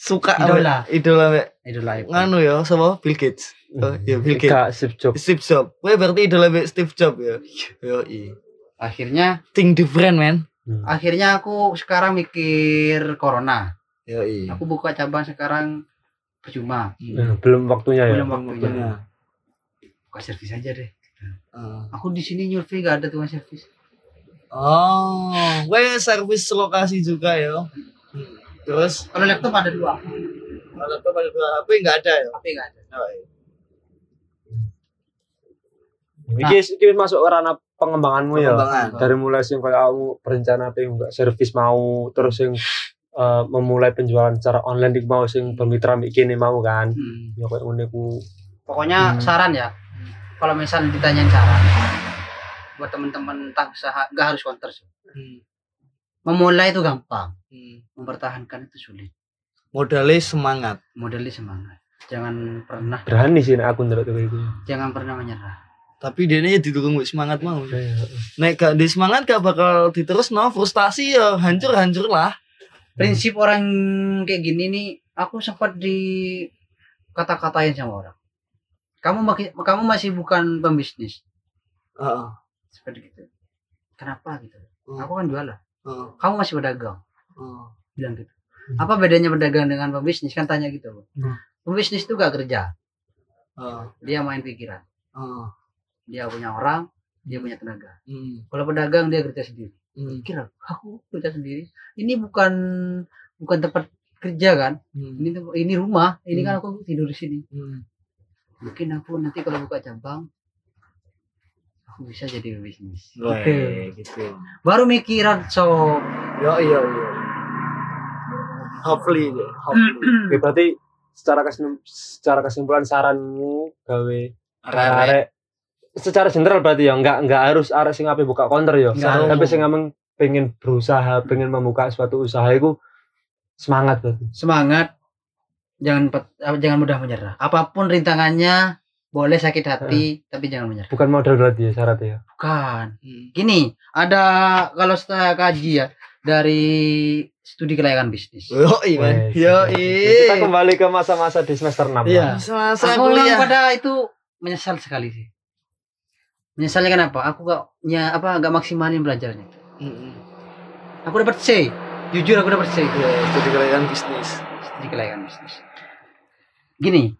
suka Idola. ambek- idola ambek Idola Apple. nganu ya, sapa? Bill Gates. Oh, iya Bill Gates. Gak Steve Jobs. Steve Jobs. Kowe berarti idola ambek Steve Jobs ya. Yo, iya. Akhirnya, Think different, man. Hmm. akhirnya aku sekarang mikir corona. Yo, iya. Aku buka cabang sekarang percuma. Nah, belum waktunya ya. Belum waktunya. Benar. Buka servis aja deh. Ah. Aku di sini nyurvey gak ada tukang servis. Oh, kowe servis lokasi juga ya. Hmm. Terus Kalau laptop ada dua. kalau apa pada dua HP enggak ada ya? HP gak ada. Oh, iya. Iki iki masuk ke ranah pengembanganmu ya. Pengembangan. Dari mulai sing kayak kamu berencana pengen buka servis mau terus sing eh, memulai penjualan secara online iki mau sing bermitra kene mau kan. Hmm. Ya kayak ngene ku. Pokoknya Hmm. saran ya. Kalau misal ditanyain saran buat teman-teman entah usaha nggak harus counter sih. Hmm. Memulai itu gampang, Hmm. mempertahankan itu sulit. Modalnya semangat. Modalnya semangat. Jangan pernah Berani sih aku ndelok kayak gitu. jangan pernah menyerah. Tapi dia ini didukung semangat mau. Iya. Nek gak di semangat gak bakal diterus no frustasi ya hancur hancur lah. Prinsip orang kayak gini nih, aku sempat di kata-katain sama orang. Kamu maki- kamu masih bukan pembisnis Heeh. seperti gitu. Kenapa gitu? Hmm. Aku kan jualan. Heeh. Kamu masih pedagang. Heeh. bilang gitu. Apa bedanya pedagang dengan pembisnis? Kan tanya gitu. Hmm. Pembisnis itu gak kerja, Heeh. dia main pikiran. Heeh. Dia punya orang, dia punya tenaga. Hmm. Kalau pedagang dia kerja sendiri. Hmm. Kira aku kerja sendiri. Ini bukan bukan tempat kerja kan? Hmm. Ini ini rumah. Ini kan aku tidur di sini. Hmm. Mungkin aku nanti kalau buka cabang aku bisa jadi pembisnis. Wah, Gitu. gitu. Baru mikiran so Yo iya iya. Hopefully, deh, [CLEARS THROAT] hopefully. Oke, berarti secara kesim, secara kesimpulan saranmu gawe arek secara general berarti ya enggak enggak harus arek sing ape buka counter ya. Tapi sing emang pengen berusaha, pengen membuka suatu usaha itu semangat berarti. semangat jangan apa, jangan mudah menyerah apa pun rintangannya boleh sakit hati tapi jangan menyerah Bukan modal berarti ya syaratnya ya. bukan gini ada kalau saya kaji ya dari studi kelayakan bisnis. Yo. Wes, Yo Kita kembali ke masa-masa di semester 6. Iya. Masa Aku kuliah. pada itu menyesal sekali sih. Menyesalnya kenapa? Aku gak ya apa gak maksimalin belajarnya. Mm-mm. Aku dapat C. Jujur aku dapat C. Ya, studi kelayakan bisnis. Studi kelayakan bisnis. Gini.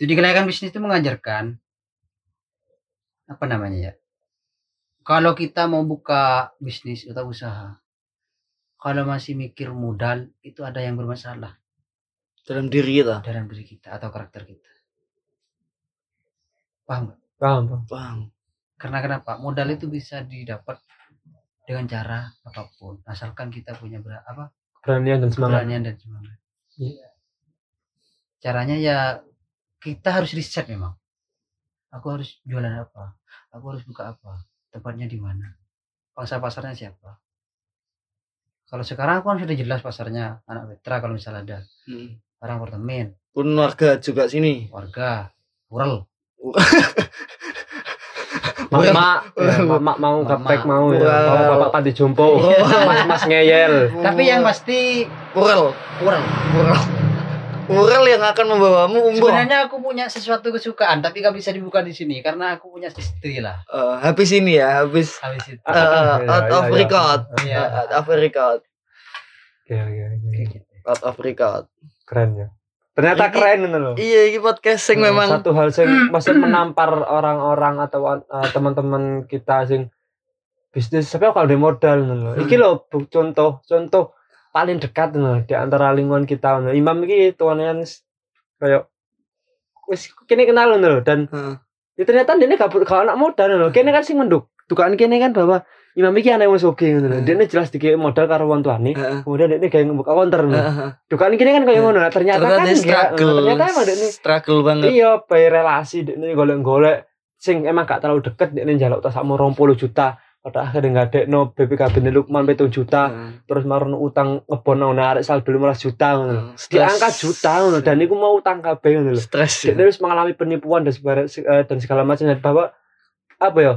Studi kelayakan bisnis itu mengajarkan apa namanya ya? Kalau kita mau buka bisnis atau usaha, kalau masih mikir modal itu ada yang bermasalah Dalam diri kita. dalam diri kita atau karakter kita. Paham nggak? Paham, paham. Bang. Karena kenapa? Modal itu bisa didapat dengan cara apa pun, asalkan kita punya ber- apa Keberanian dan semangat. keberanian dan semangat. Iya. Caranya ya kita harus riset memang. Aku harus jualan apa? Aku harus buka apa? Tempatnya di mana? Pangsa pasarnya siapa? Kalau sekarang aku kan sudah jelas pasarnya anak vetra kalau misalnya ada Mm. orang apartemen, Pun warga juga sini. warga, rural, [LAUGHS] mak, ya, mak mau gaptek mau ya. Well. Bapak bapak panti jompo. [LAUGHS] Mas mas ngeyel. Tapi yang pasti Ural. rural. Ural. Ural yang akan membawamu umroh. Sebenarnya aku punya sesuatu kesukaan, tapi gak bisa dibuka di sini karena aku punya istri lah. Eh, habis ini ya, habis Habis itu. iya, out of record. Iya. Out of record. Oke, oke, oke. Out of record. Keren ya. Ternyata Ini- keren itu loh. Iya, ini podcasting Nah, memang. satu hal sing [CLEARS THROAT] masih menampar orang-orang atau uh, teman-teman kita sing bisnis tapi kalau ada modal lho. Iki lho bu- contoh contoh paling dekat ngono di antara lingkungan kita ngono. Imam iki tuanean kayak wis kene kenal lho dan Heeh. ya ternyata dia gak gak anak modal ngono. Kene kan sing menduk. Dugaan kene kan bahwa Imam iki anak wis oke ngono lho. Hmm. Dia jelas dikei modal karo wong tuane. Heeh. Kemudian dia kayak ngebuka counter. Dugaan kene kan kayak ngono. Nah, ternyata, kan struggle. Ternyata emang dia struggle banget. iya bayi relasi dia golek-golek sing emang gak terlalu deket dia njaluk tas sama 20 juta pada akhirnya nggak ada no BPKB ini Lukman petung juta Heeh. terus marono utang ngebon nang narik saldo 15 juta ngono lho. Heeh. di Stres. angka juta ngono dan iku mau utang kabeh ngono lho Stres. dia ya. harus mengalami penipuan dan segala, eh, dan segala macam dan bahwa apa ya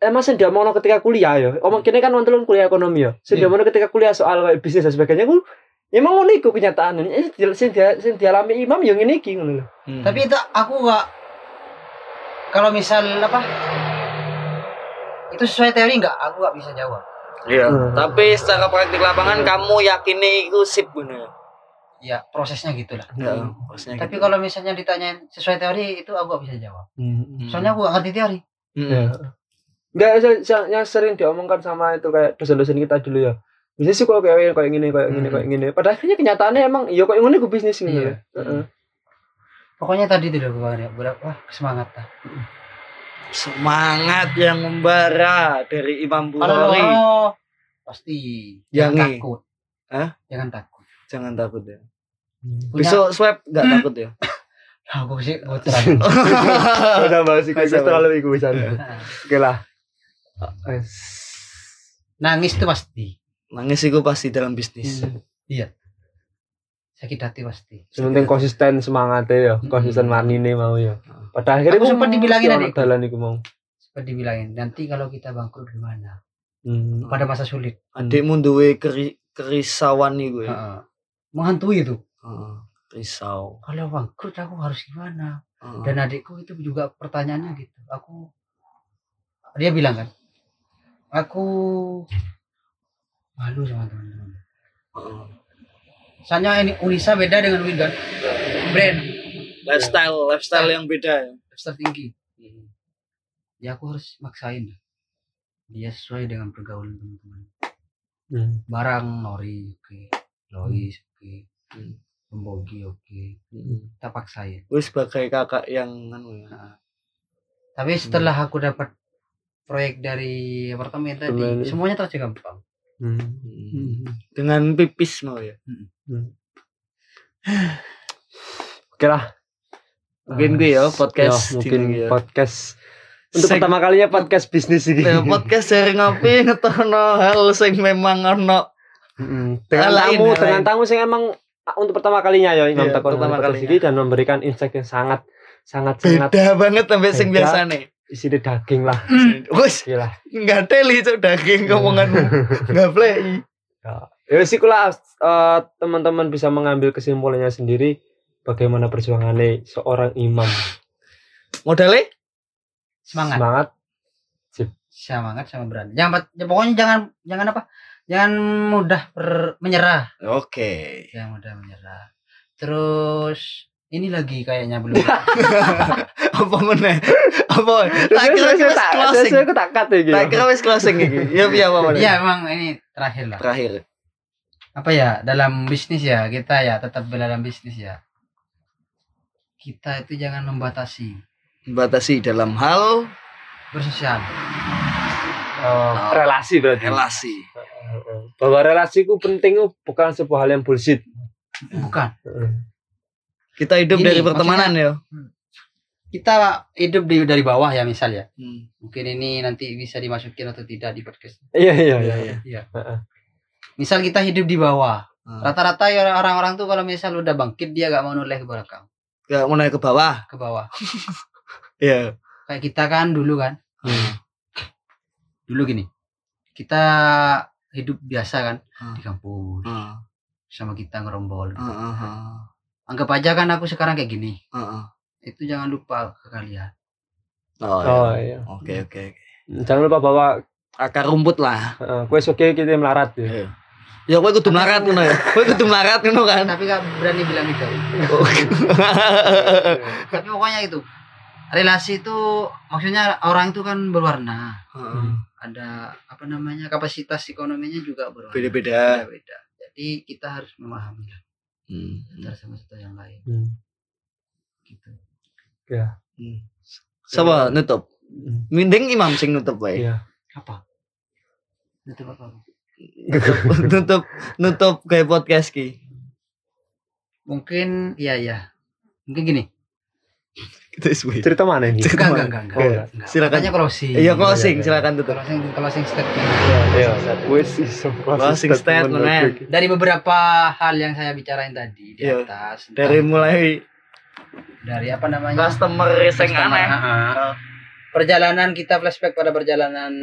emang sing dia mau ketika kuliah ya omong kini kan wonten kuliah ekonomi ya sing dia Iya. mau ketika kuliah soal kayak bisnis dan sebagainya ku ya emang ngono iku kenyataan ini sing dia sing dialami imam yang ini iki ngono lho Hmm. Tapi itu aku gak kalau misal apa itu sesuai teori nggak? Aku nggak bisa jawab. Iya. Hmm. Tapi secara praktik lapangan kamu yakini itu sip bener. Ya prosesnya gitulah. Ya, Hmm. maksudnya Tapi gitu. kalau misalnya ditanyain sesuai teori itu aku gak bisa jawab. Hmm. Soalnya aku gak ngerti teori. Hmm. Ya. Enggak yang sering diomongkan sama itu kayak dosen-dosen kita dulu ya. Bisnis sih kok kayak kayak gini, kayak gini, Hmm. kayak gini. Padahal akhirnya kenyataannya emang iya kayak gini gue bisnis gitu. Iya. Heeh. Pokoknya tadi itu loh ya berapa semangat lah. Semangat yang membara dari Imam Bukhari. pasti jangan Yangi. takut. Hah? Jangan takut. Jangan takut ya. Punya, Besok swab nggak takut ya. [LAUGHS] aku sih bocoran. [LAUGHS] Udah bahas itu terlalu egoisan. Oke lah. Nangis tuh pasti. Nangis itu pasti dalam bisnis. Sakit hati pasti. Yang penting konsisten semangatnya ya, konsisten mani nih mau ya. Pada akhirnya Aku sempat dibilangin dalan iku mau. Seperti dibilangin nanti kalau kita bangkrut gimana? Hmm. Pada masa sulit. Adikmu duwe keri kerisauan nih gue. Heeh. Menghantui itu. risau. Kalau bangkrut aku harus gimana? Heeh. Dan adikku itu juga pertanyaannya gitu. Aku dia bilang kan, aku malu sama teman-teman. Soalnya ini Unisa beda dengan Win kan, brand lifestyle lifestyle yang beda ya. lifestyle tinggi. Ya aku harus maksain. Dia sesuai dengan pergaulan teman-teman. Hmm. Barang Nori oke, Lois oke, Hmm. Pembogi oke. Kita paksain. Sebagai kakak yang anu ya. Nah, Tapi setelah aku dapat proyek dari apartemen tadi, Apartemen. semuanya terasa gampang. Hmm. Hmm. Dengan pipis mau ya. [SIGHS] Oke lah. Mungkin gue ya podcast Ya, mungkin ya. podcast untuk Seg- pertama kalinya podcast bisnis ini. Ya, podcast dari ngopi [LAUGHS] ngetono hal sing memang ono Mm-mm. dengan Hal lain, tamu dengan tamu sing emang ah, untuk pertama kalinya ya Imam Takon pertama kali dan memberikan insight yang sangat sangat sangat beda banget sampai sing biasa nih. Isinya daging lah. Wes Gila. nggak teli cok daging ngomonganmu. Nggak play. Ya, ya sih kula eh, teman-teman bisa mengambil kesimpulannya sendiri bagaimana perjuangannya seorang imam. Modalnya Semangat. Semangat. Semangat sama berani. Jangan ya, pokoknya jangan jangan apa? Jangan mudah ber- menyerah. Oke. Jangan mudah menyerah. Terus ini lagi kayaknya belum. [LAUGHS] Apa meneh? Apa? Tak kira tak- closing. tak cut ya, gitu. Tak kira wis closing iki. Ya piye apa meneh? ya memang ini terakhir lah. Terakhir. Apa ya dalam bisnis ya kita ya tetap dalam bisnis ya. Kita itu jangan membatasi Batasi dalam hal bersosial. Oh, relasi berarti. relasi. Bahwa relasi ku penting bukan sebuah hal yang bullshit. Bukan. Kita hidup Gini, dari pertemanan ya. Kita hidup di dari bawah ya misal ya. Hmm. Mungkin ini nanti bisa dimasukin atau tidak di podcast. Iya iya Iya, iya. iya. Heeh. Misal kita hidup di bawah. Hmm. Rata-rata ya orang-orang tuh kalau misal udah bangkit dia gak mau noleh ke belakang, Gak mau naik ke bawah. ke bawah. [LAUGHS] Iya. Kayak kita kan dulu kan. Hmm. Dulu gini. Kita hidup biasa kan Hmm. di kampus Heeh. sama kita ngerombol. Heeh. Anggap aja kan aku sekarang kayak gini. Heeh. Itu jangan lupa ke kalian. Oh, Oh iya. iya. Oke oke. oke. Jangan lupa bahwa Akar rumput lah. uh, kue soge kita melarat ya. Ya kowe kudu melarat ngono ya. Kowe kudu melarat ngono kan. Tapi gak berani bilang gitu. Tapi pokoknya itu. Relasi itu maksudnya orang itu kan berwarna. Heeh. Ada apa namanya kapasitas ekonominya juga berwarna. Beda-beda. Beda-beda. Jadi kita harus memahami lah Hmm. antara sama satu yang lain. Hmm. Gitu. Siapa nutup? Hmm. Mending imam sing nutup wae. Iya. Apa? Itu apa? [LAUGHS] nutup nutup kayak podcast ki. Mungkin iya ya. Mungkin gini. Kita suwe. Cerita mana ini? Cerita Enggak, enggak, enggak, Oh, enggak. enggak. silakan. Makanya closing. Iya closing, iya, iya. silakan tutup. Closing, closing statement. Iya. Wes iso Closing statement. Dari beberapa hal yang saya bicarain tadi di Iya. atas. Dari mulai dari apa namanya? customer Customer, aneh. Perjalanan kita flashback pada perjalanan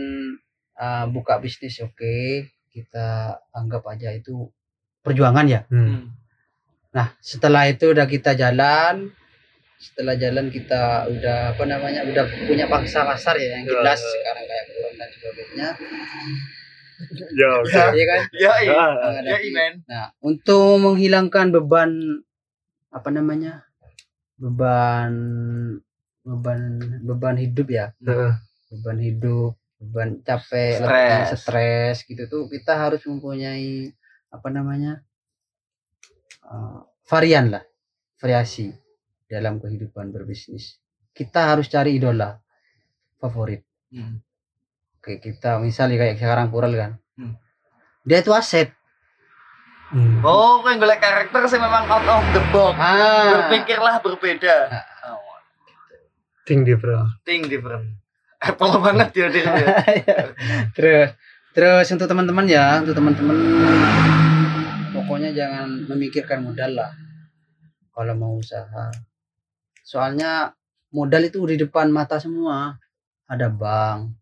uh, buka bisnis oke. Kita anggap aja itu perjuangan ya. Hmm. Nah, setelah itu udah kita jalan, setelah jalan kita udah apa namanya udah punya pangsa pasar ya yang jelas sekarang kayak kurang dan sebagainya Ya. [LAUGHS] Ya. iya kan Ya iya. Ah, Ya Menghadapi- Iman. nah untuk menghilangkan beban apa namanya beban beban beban hidup ya Heeh. beban hidup beban capek Stres. stres gitu tuh kita harus mempunyai apa namanya uh, varian lah variasi dalam kehidupan berbisnis kita harus cari idola favorit Hmm. kayak kita misalnya kayak sekarang Pural kan Hmm. dia itu aset Hmm. Oh, kowe golek karakter sing memang out of the box. ah Berpikirlah berbeda. Ah. Oh, Ting di bro. think different. Apple banget ya dia. [LAUGHS] terus terus untuk teman-teman ya untuk teman-teman pokoknya jangan memikirkan modal lah kalau mau usaha soalnya modal itu di depan mata semua ada bank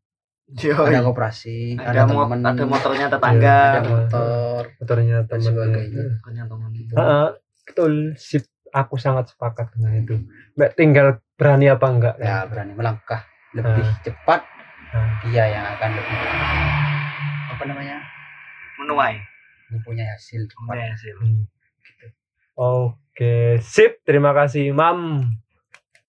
Yo, ada koperasi ada, ada, mo- teman ada motornya tetangga. ada motor Motornya temen. sebagainya teman. Heeh. Betul. Sip. Aku sangat sepakat dengan itu. Mbak tinggal berani apa enggak? ya berani melangkah lebih Ah. cepat Ah. dia yang akan lebih apa namanya Menuai. mempunyai hasil cepat Menuai hasil. Hmm. Oke, sip. Terima kasih, Imam.